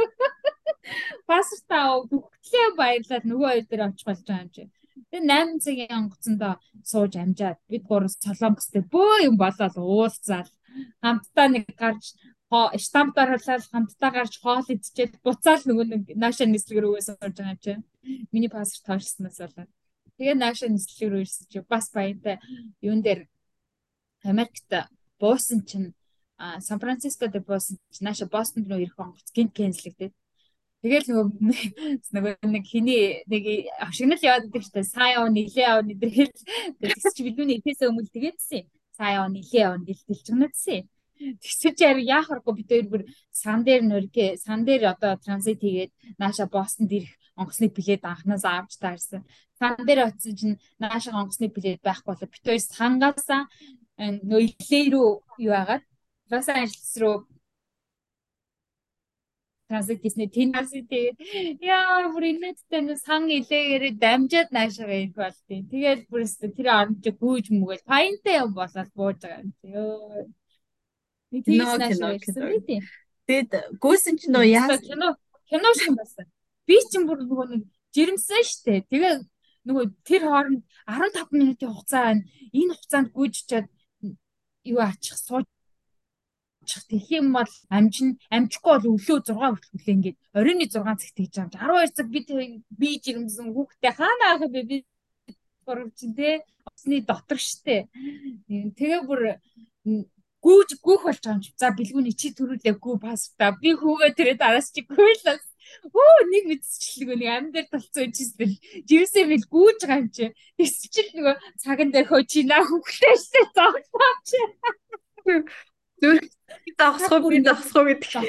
Паспортаа дугтлээ баярлаад нөгөө хоёр дээр очих болж байгаа юм чи. Тэгээ 8 цагийн онгоцондоо сууж амжаад бид гурав солонгостэй бөө юм болоод уулзаад хамтдаа нэг гарч штампаар халаад хамтдаа гарч хоол идчихээд буцаал нөгөө нэг нааша нислэг рүүгээ сууж байгаа юм чи. Миний паспорт тоорснаас болоод. Тэгээ нааша нислэг рүү ирсэн чи бас баяртай юун дээр Америкт буусан чинь Сан Францискод буусан чинь нааша Бостонд руу ирэх онгоц гинт кэнслэгдээд Тэгэл нөгөө нэг хиний нэг авшигнал яваад идэг штэ сайн он нилээ он идэрхэл тэгс чи бидний ихээсээ өмнө тэгээдсэн. Сайн он нилээ он дэлтэлж гэнэдсэн. Тэгсэж яар яахаргүй бид хоёр бүр сан дээр нөргөө сан дээр одоо транзит хийгээд нааша Бостонд ирэх онгоцны билет анханаас авч таарсан. Сан дээр очсон чинь нааша онгоцны билет байхгүй болоо бид хоёр сангаасаа нөө илээ рүү юу агаад Лос Анжелес руу транзит хийснэ тэн транзит тэгээд яа бүр инээдтэй сан илээгээр дамжаад наашаа ирэх болтیں۔ Тэгээд бүр тэр орнд чи гүйж мүгээл паянтай юм болоод бууж байгаа юм чи. Йоо. Ирсэн үү тий. Тэгэд гүйсэн чи нөө яа кино кино шиг байсан. Би чинь бүр нөгөө нэг жирэмсэн штэ. Тэгээ нөгөө тэр хооронд 15 минутын хугацаа байна. Энэ хугацаанд гүйжчихэд юу ачих сууж тэгэх юм бол амжин амжихгүй бол өглөө 6 хүртэл хүлээ ингээд оройны 6 цагт хийж юм. 12 цаг би би жирэмсэн хүүхдээ хаана авах бэ би гурав чинь те усны дотор штэ. Тэгээ бүр гүүж гүүх болж байгаа юм. За бэлгүүний чи төрүүлээ гүү паста. Би хүүгээ тэрээ дараас чи гүйлээс. Оо нэг мэдчихлэг нэг ам дээр толцсон чийсэл жирэмсээ мэл гүүж байгаа юм чи. Эсвэл нөгөө цаган дээр хөө чи наа хүүхдээ штэ зогсооч. Зүрх зогсох би зогсох гэдэг.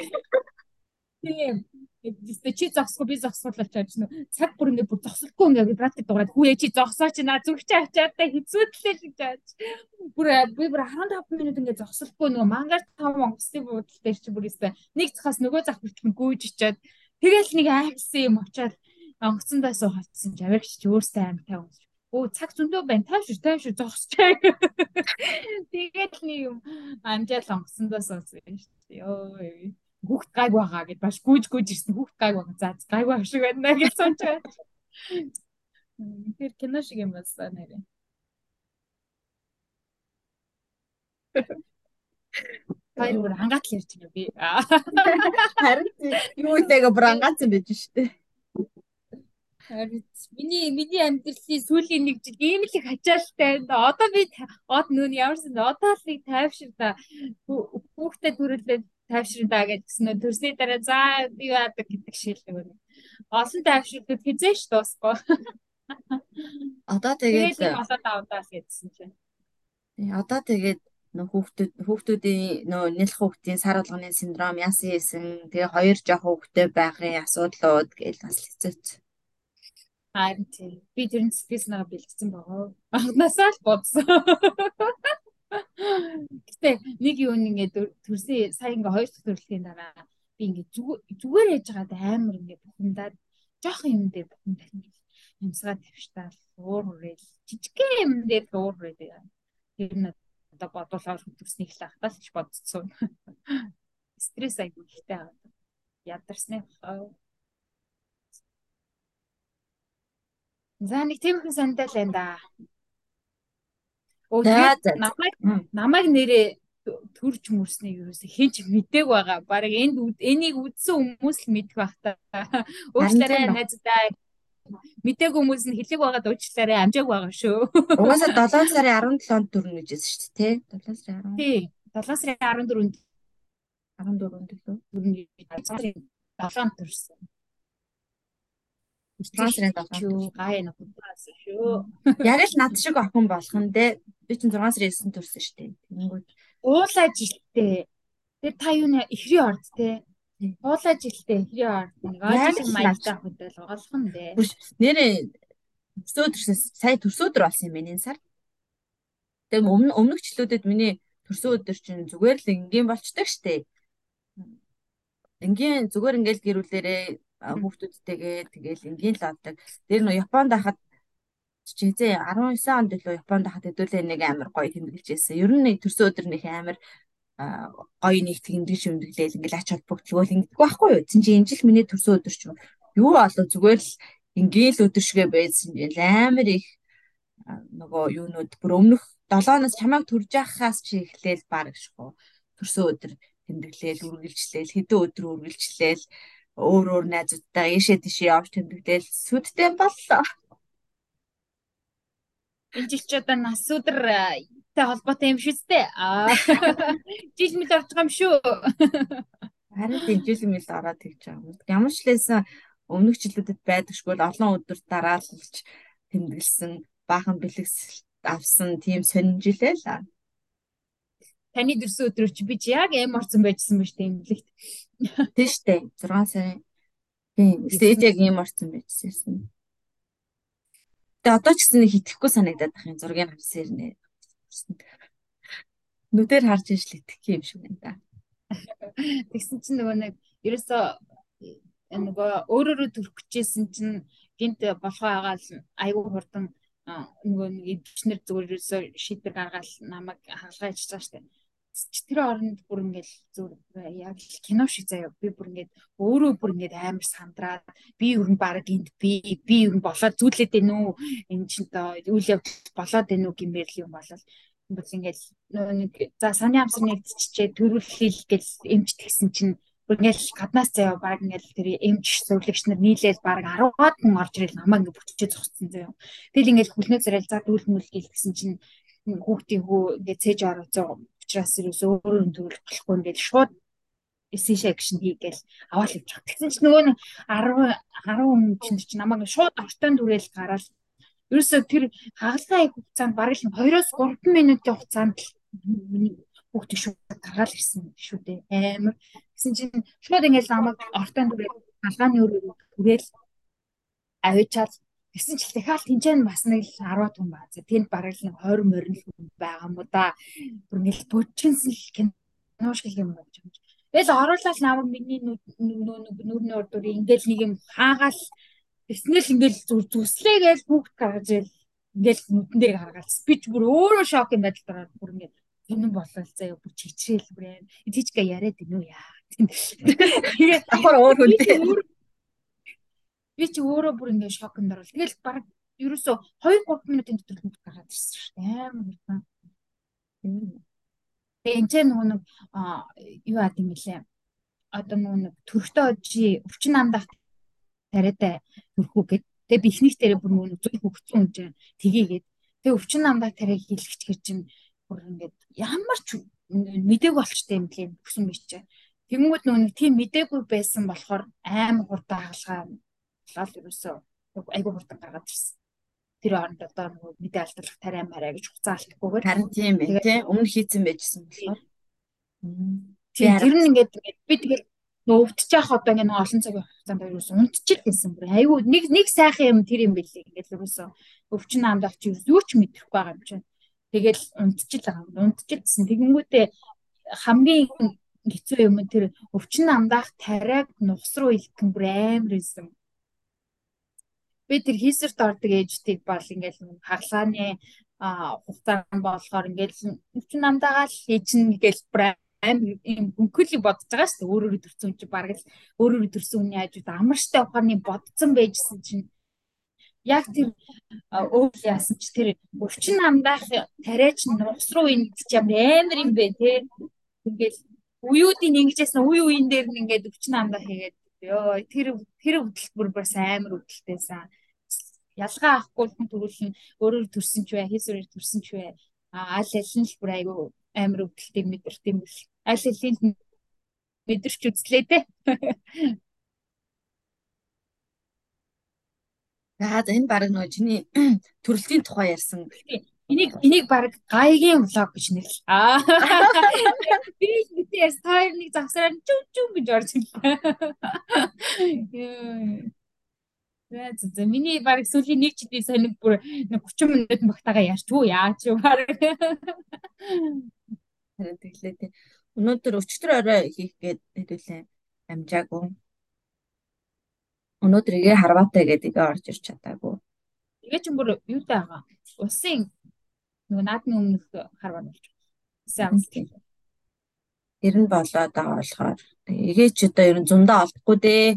Тийм. Эсвэл чи зогсохгүй би зогсуулаач гэж нөө цаг бүр ингэ бүр зогсохгүй ингэ практик дуурайд хүүе чи зогсооч наа зүрх чи ачаадаа хэцүүдлээ гэж яаж. Бүр би бүр 15 минут ингэ зогсохгүй нөгөө мангаар 5 онгоцны буудлын дээр чи бүр өстэй нэг цахаас нөгөө зах хүртэл гүйж ичээд тэгэл нэг аймсан юм очоод онгоцондоо суухацсан чи авирч чи өөртөө аим тав Өө цаг зөндөө байна. Тайвшир тайвшир зогсчээ. Тэгээд нэг юм амжаал онгосондоо сонссон шүү дээ. Хүүхд гайг байгаа гэд баш гүйж гүйж ирсэн хүүхд гайг байгаа. За гайг байгаа шиг байна гэж сонч байгаа. Тэр кино шиг юм байна нэрээ. Баяр бүр ангаатл ярьж байна би. Харин юу итэйг бүр ангаацсан байж штэ. Харин миний миний амьдралын сүүлийн нэг жил ийм л их ачаалтай байна. Одоо би од нүүн ямарсан одоо л нэг тайвширда хүүхдэд төрөлөө тайвширда гэдгсэн төрсний дараа за би яадаг гэдэг шийдлэг байна. Олон тайвширлууд хизээш дуусахгүй. Одоо тэгээд одоо давтаас гэдсэн чинь. Одоо тэгээд нөх хүүхдүүд хүүхдүүдийн нөө нэлх хүүхдийн сар болгоны синдром яасан хийсэн тэгээ хоёр жоох хүүхдтэй байхын асуудлууд гэж бас хэцүүц. Харин тийм. Би тэр нь сэтгэл санаагаа бэлтгэсэн байгаа. Анхнаасаа л бодсон. Гэтэ нэг юу ингээд төрсөн сая ингээ хоёр дахь төрөлхийн дараа би ингээ зүгээр яж байгаад амар ингээ бухимдаад жоох юм дээр бухимдаад юмсгаа тавьштаал уур хүрээл жижигхэн юм дээр уур хүрээд тэр нь одоо бодуулаад төрснийг л ахтаас ч бодцсон. Стресс айгүй ихтэй байгаа. Ядарсны За нэг тиймэрхүү санагдал байна да. Оо намайг намайг нэрээ төрж мөрснийг юусэн хинч мэдээг байгаа. Бараг энд энийг үдсэн хүмүүс л мэдэх байх та. Уучлаарай найздаа. Мэдээг хүмүүс нь хэлэг байгаад уучлаарай амжааг байгаа шүү. Угаасаа 7 сарын 17-нд төрнө гэжсэн шүү дээ, тий? 7 сарын 10. Тий. 7 сарын 14-нд 14-нд лөө. бүрний 7 төрсөн. Трансрент авах. Гай нэг удаас шүү. Яг л над шиг охин болох нь те. Би чинь 6 сарын 9-нд төрсөн шүү дээ. Тэнгүүд Уулаа жилтэй. Тэгээ та юу нэ ихрий орд те. Уулаа жилтэй ихрий орд. Нэг ойлголт маягтай хөдөл голох нь дээ. нэрээ төрсөө төрсөн сая төрсөө өдөр болсон юм байна энэ сар. Тэгээ өмнө өмнөх жилүүдэд миний төрсөө өдөр чинь зүгээр л энгийн болчдөг штеп. Энгийн зүгээр ингээл гэрүүлээрээ хүүхдүүдтэйгээ тэгээл энгийн л авдаг. Тэр нөө Японд хахад хизээ 19 онд илүү Японд хахад хэдүүлээ нэг амар гоё тэмдэглэж байсан. Ер нь нэг төрсөн нэг амар гоё нэг тэмдэг шимдэглээл ингээл ач холбогдлогоо ингэдэг байхгүй юу? Цин чи энэ жил миний төрсөн өдөр чинь юу болоо зүгээр л ингээл өдөр шигэ байсан чинь амар их нөгөө юунууд бүр өмнөх 7-оноос чамайг төрж яхахаас чи эхлээл баг шүү. Төрсөн өдөр тэмдэглээл үргэлжлээл хэдэн өдөр үргэлжлээл өөр өөр найзуудтай ийшээ тийшээ явж тэмдэглээл сүдтэй боллоо. Энэ жил ч одоо нас өдөр тэй холбоотой юм шүү дээ. Аа. Жил мэд орчих юм шүү. Харин дэмжил мэл ороод тэгж байгаа юм. Ямар ч лээсэн өмнөх жилүүдэд байдагшгүй олон өдөр дараалж тэмдэглэсэн баахан бэлэгс авсан тийм сониржилээ л таны дөрсөн өдрөө чи би яг эм орсон байжсан ба штэ имлэгт. Тийм штэ 6 сарын. Тийм стейж яг эм орсон байжсэн. Тэгээ одоо ч гэсэн нэг итгэхгүй санагдаад байх юм зургийг харсан ирнэ. Нүдээр харж ижил итгэх юм шиг байна да. Тэгсэн чинь нөгөө нэг ерөөсөө нөгөө өөрөөрөө төрөх гэжсэн чинь гинт болохоо агаал айгүй хурдан нөгөө нэг эвчнэр зүгээр ерөөсөө шийдвэр гаргаал намайг хаалгаа ичж байгаа штэ тэр оронд бүр ингээл зүгээр яг кино шиг заяа. Би бүр ингээд өөрөө бүр ингээд амар сандраад би ер нь баг энд би би ер нь болоод зүйлээд байна уу энэ тоо үйл явдал болоод байна уу гэмээр л юм болол бүр ингээл нэг за саны амсар нэгдчихээ төрүүлхийл гэл эмчт гисэн чинь бүр ингээл гаднаас заяа баг ингээл тэр эмч зөвлөгч нар нийлээл баг 10-аад хүн орж ирэл намаа ингээд бүтчээ зогссон заяа. Тэгэл ингээл хүлнээ зэрэг за дүүлмэл гэл гэсэн чинь хүүхдийн хүү ингээд цээж ороо учраас ерөөсөө өөрөө төрөл болохгүй ингээд шууд эсэж акшн хийгээл аваад байгаа. Тэгсэн чинь нөгөө 10 10 хүн чинь чинь намайг шууд ортон дүрээл гараад ерөөсөө тэр хагалгаа хугацаанд бараг л 2-оос 3 минутын хугацаанд миний хүүхдээ шууд гаргаал ирсэн шүү дээ. Амар. Тэгсэн чинь шууд ингээд намайг ортон дүрээл хаалгааны өрөөр түрээл авчаад Тэгсэн ч дахиад тэнцэн бас нэг 10 хүн баа. Тэнд бараг л 20 морин хүн байгаа юм уу да. Бүр нэг бүжинсэн л кино шиг юм болж байгаа. Тэгэл оруулаад намайг миний нүрний урдуур ингээл нэг юм хаагаал Тэснэл ингээл зүслээ гээл бүгд гаргаж ийл ингээл нүдэн дээр гаргаад спич бүр өөрөө шок юм байдал дараа бүр ингээд энэ болол заяа бүр чичрээл бүр юм. Тийчгээ яриад гинөө яа. Тэгээд давхар өөр хүнтэй Би чи өөрөө бүр ингээд шокнд орвол. Тэгэл баг ерөөсөө 2 3 минутын дотор хүмүүс гараад ирсэн шүү дээ. Амар хурдан. Тэгээ энэ ч нөгөө нэг юу ад юм лээ. Одоо нөгөө нэг төрхтөө жи өвчин амдах тариатай төрхүү гэд. Тэгээ бихнийх дээр бүр нөгөө зүг хөвгцэн юм чинь тгийгээд. Тэгээ өвчин амдах тариаг хийлгэж гэр чинь бүр ингээд ямар ч мдэг болчтой юм лээ гэсэн мэт чинь. Тэнгүүд нөгөө тийм мдэггүй байсан болохоор амар хурдан хаалгаа болол ерөөсөө айгүй хурдан гаргаад ирсэн. Тэр хооронд одоо нөгөө мэдээ алдуулах тариа мараа гэж хуцаа алдахгүйгээр харин тийм байх тий өмнө хийцэн байжсэн болохоор. Тийм тэр нь ингээд би тэгэл нөгөө өвдчих одоо ингээд нөгөө олон цагийн хугацаанд ерөөсөө унтчих гэсэн бүр айгүй нэг нэг сайхан юм тэр юм билий ингээд ерөөсөө өвчин амдах чи юу ч мэдрэхгүй байгаа юм чинь. Тэгэл унтчих л байгаа. Унтчихсэн. Тэгэнгүүтээ хамгийн хэцүү юм тэр өвчин амдаах тариаг нухс руу илтгэн бүр амар байсан би тэр хийсэрт ордог ээжтийг бол ингээл хагалгааны хугацаанд болохоор ингээл чи намдаагаа л хийчин гээл аим юм хөнхөлийг бодож байгаа шүү дээ. Өөрөөрөө төрсөн чи бараг л өөрөөрөө төрсөн хүний хажууд амарштай ухааны бодсон байжсэн чинь. Яг тэр өөр яасан ч тэр өвчин намдаах тариач нугас руу ч юм амар юм бэ те. Ингээл уюудын ингэжсэн уй уйн дээр нь ингээд өвчин намдаах хийгээд ёо тэр тэр хөдөлбөр бас амар хөдөлтэйсэн ялгаа авахгүй хүн төрүүлэн өөрөөр төрсөн ч бай, хийсвэрээр төрсөн ч. А аль аль нь л бүр айгүй амар өвдөлтийг мэдэрт юм бэл. Аль хэлийн мэдэрч үзлээ те. За за энэ баг нөгөө чиний төрөлтийн тухай ярьсан. Энийг энийг баг гайгийн влог гэж нэрлээ. Аа. Би битээс тойрныг завсраар чүм чүм гэж орж ирлээ. За за миний баг сүүлийн нэг дэс сониг бүр 30 минут багтаага ярьчгүй яач юу баг. Тэглээ тий. Өнөөдөр өчтөр орой хийх гээд хэдүүлээ амжаагүй. Өнөөдөр игээ харваатай гэдэг игээ орж ирч чадаагүй. Тэгээ ч бүр юутай байгаа. Усын нөгөө наадмын өмнөх харваа болж. Сайн. Тэр нь болоод байгаа болохоор игээ ч одоо ер нь зундаа олдохгүй дээ.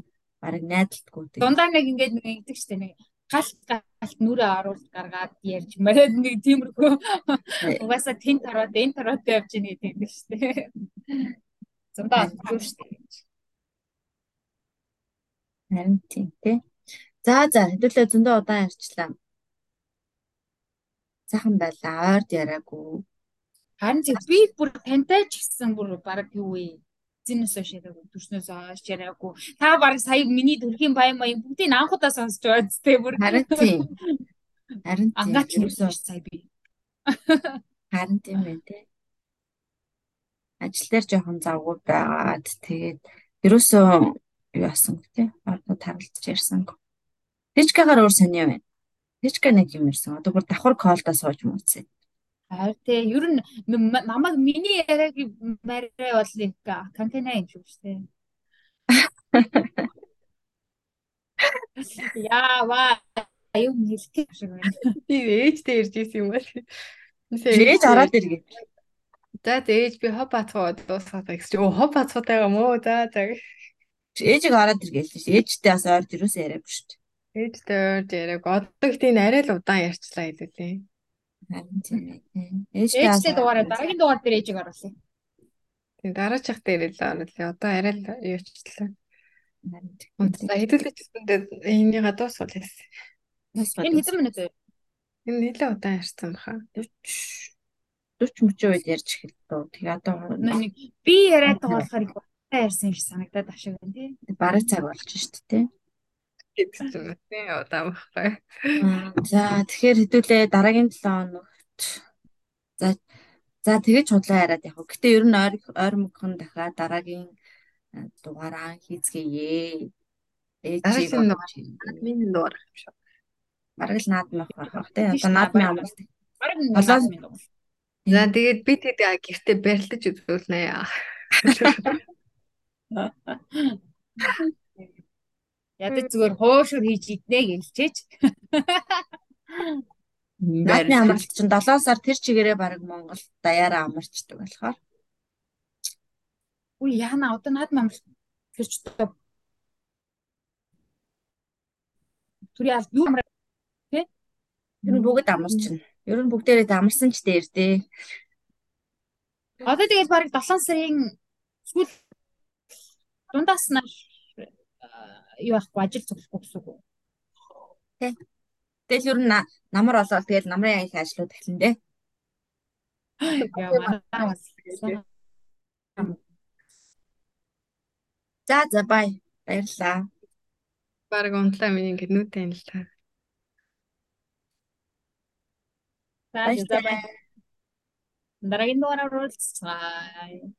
Бараг найдалтгүй дээ. Дундаа нэг ингэж нэг ингэдэг штэ нэг галт галт нүрээ оруулж гаргаад ярьж марад нэг тиймэрхүү угаасаа тент ороод энэ ороод явж ийн гэдэг штэ. Зундаа олдохгүй штэ. Харин тийм тий. За за хэдүүлээ зөндөө удаан ярьчлаа. Сайхан байлаа. Ойрд яриаггүй. Харин тийм би бүр тантай ч гэсэн бүр баг юу вэ? Зинээс хойш яриаггүй, төрснөөс хойш яриаггүй. Та баг сая миний төрхийн баян баян бүгдийг анхудаа сонсч байгаа зү бүр. Харин тийм. Харин тийм. Ангаач юусэн сая би. Харин тийм байх тий. Ажил дээр жоохон завгүй байгаад тэгээд ерөөсөө юу асан тий. Ордод харилцаж ярьсан. Тэжкагаар өөр сонио байна. Тэжка нэг юм ирсэн. Одоо бүр давхар колда сууж мууцсан. Харин тий ер нь намайг миний яриаг марай бол нэг контейнер юм шүү дээ. Яа ва аюу нэлтэй шиг байна. Би ээжтэй ирж исэн юм байна. Ээж ороод иргээ. За ээж би хоп бацгаа дуусгаад гэж. Оо хоп бацгаатай юм уу? За за. Ээжийг ороод иргээ л ш. Ээжтэй бас ойр дөрөөсөө яриаг шүү дээ. Ээжтэй ойр яриаг. Одоо их тийм арай л удаан ярьчлаа хэлээ. Харин тийм ээ. Ээжтэй дугаараа дараагийн дугаар дээр ээжийг оруулъя. Тийм дараачих дээр л оруулъя. Одоо арай л юучлаа. За хэдүүлээч үстэндээ энийгээ дуусгал хэлсэн. Энэ хэдэн минут вэ? Энэ нэлээд удаан ярьсан баха. 40 40 үед ярьж эхэллээ. Тэгээ одоо нэг би яриад байгаа болохоор их удаан ярьсан шиг санагдаад ашиг байна тий. бараг цаг болж шít тий. Гэсэн тийм удаан баха. За тэгэхээр хэдүүлээ дараагийн 7 хоногт за за тэгэж худлаа яриад явах. Гэтэ ер нь ойр ойр мөнгөн дахиад дараагийн дугаараа хийцгээе. Ээжийг админ дугаар юм шиг. бараг л наадмын авах тий. Одоо наадмын амралт. Бараг нэг минут. За тэгээд би тэд гэртээ барилдаж үзүүлнэ. Ядаж зүгээр хуушур хийж иднэ гэлчээч. Наадмын амралт чинь 7 сар тэр чигээрээ бараг Монгол даяараа амарчдаг болохоор. Үгүй яана одоо наадмын амралт тэр ч одоо Түри аль юу амраа Ер нь бүгд амарчна. Ер нь бүгдээрээ амарсан ч дээр дээ. Одоо тэгээд бараг 7 сарын сүүл дундаас нь юу ахгүй ажил цуглахгүй гэсэн үг. Тэгэл ер нь на- намар олоод тэгэл намрын аяг ажлууд эхлэн дээ. Яа манай бас За за бай. Баярлалаа. Бараг унтлаа миний ингэ нүдэн л та. За за бай. Дараагийн дугаараар уулзцгаая.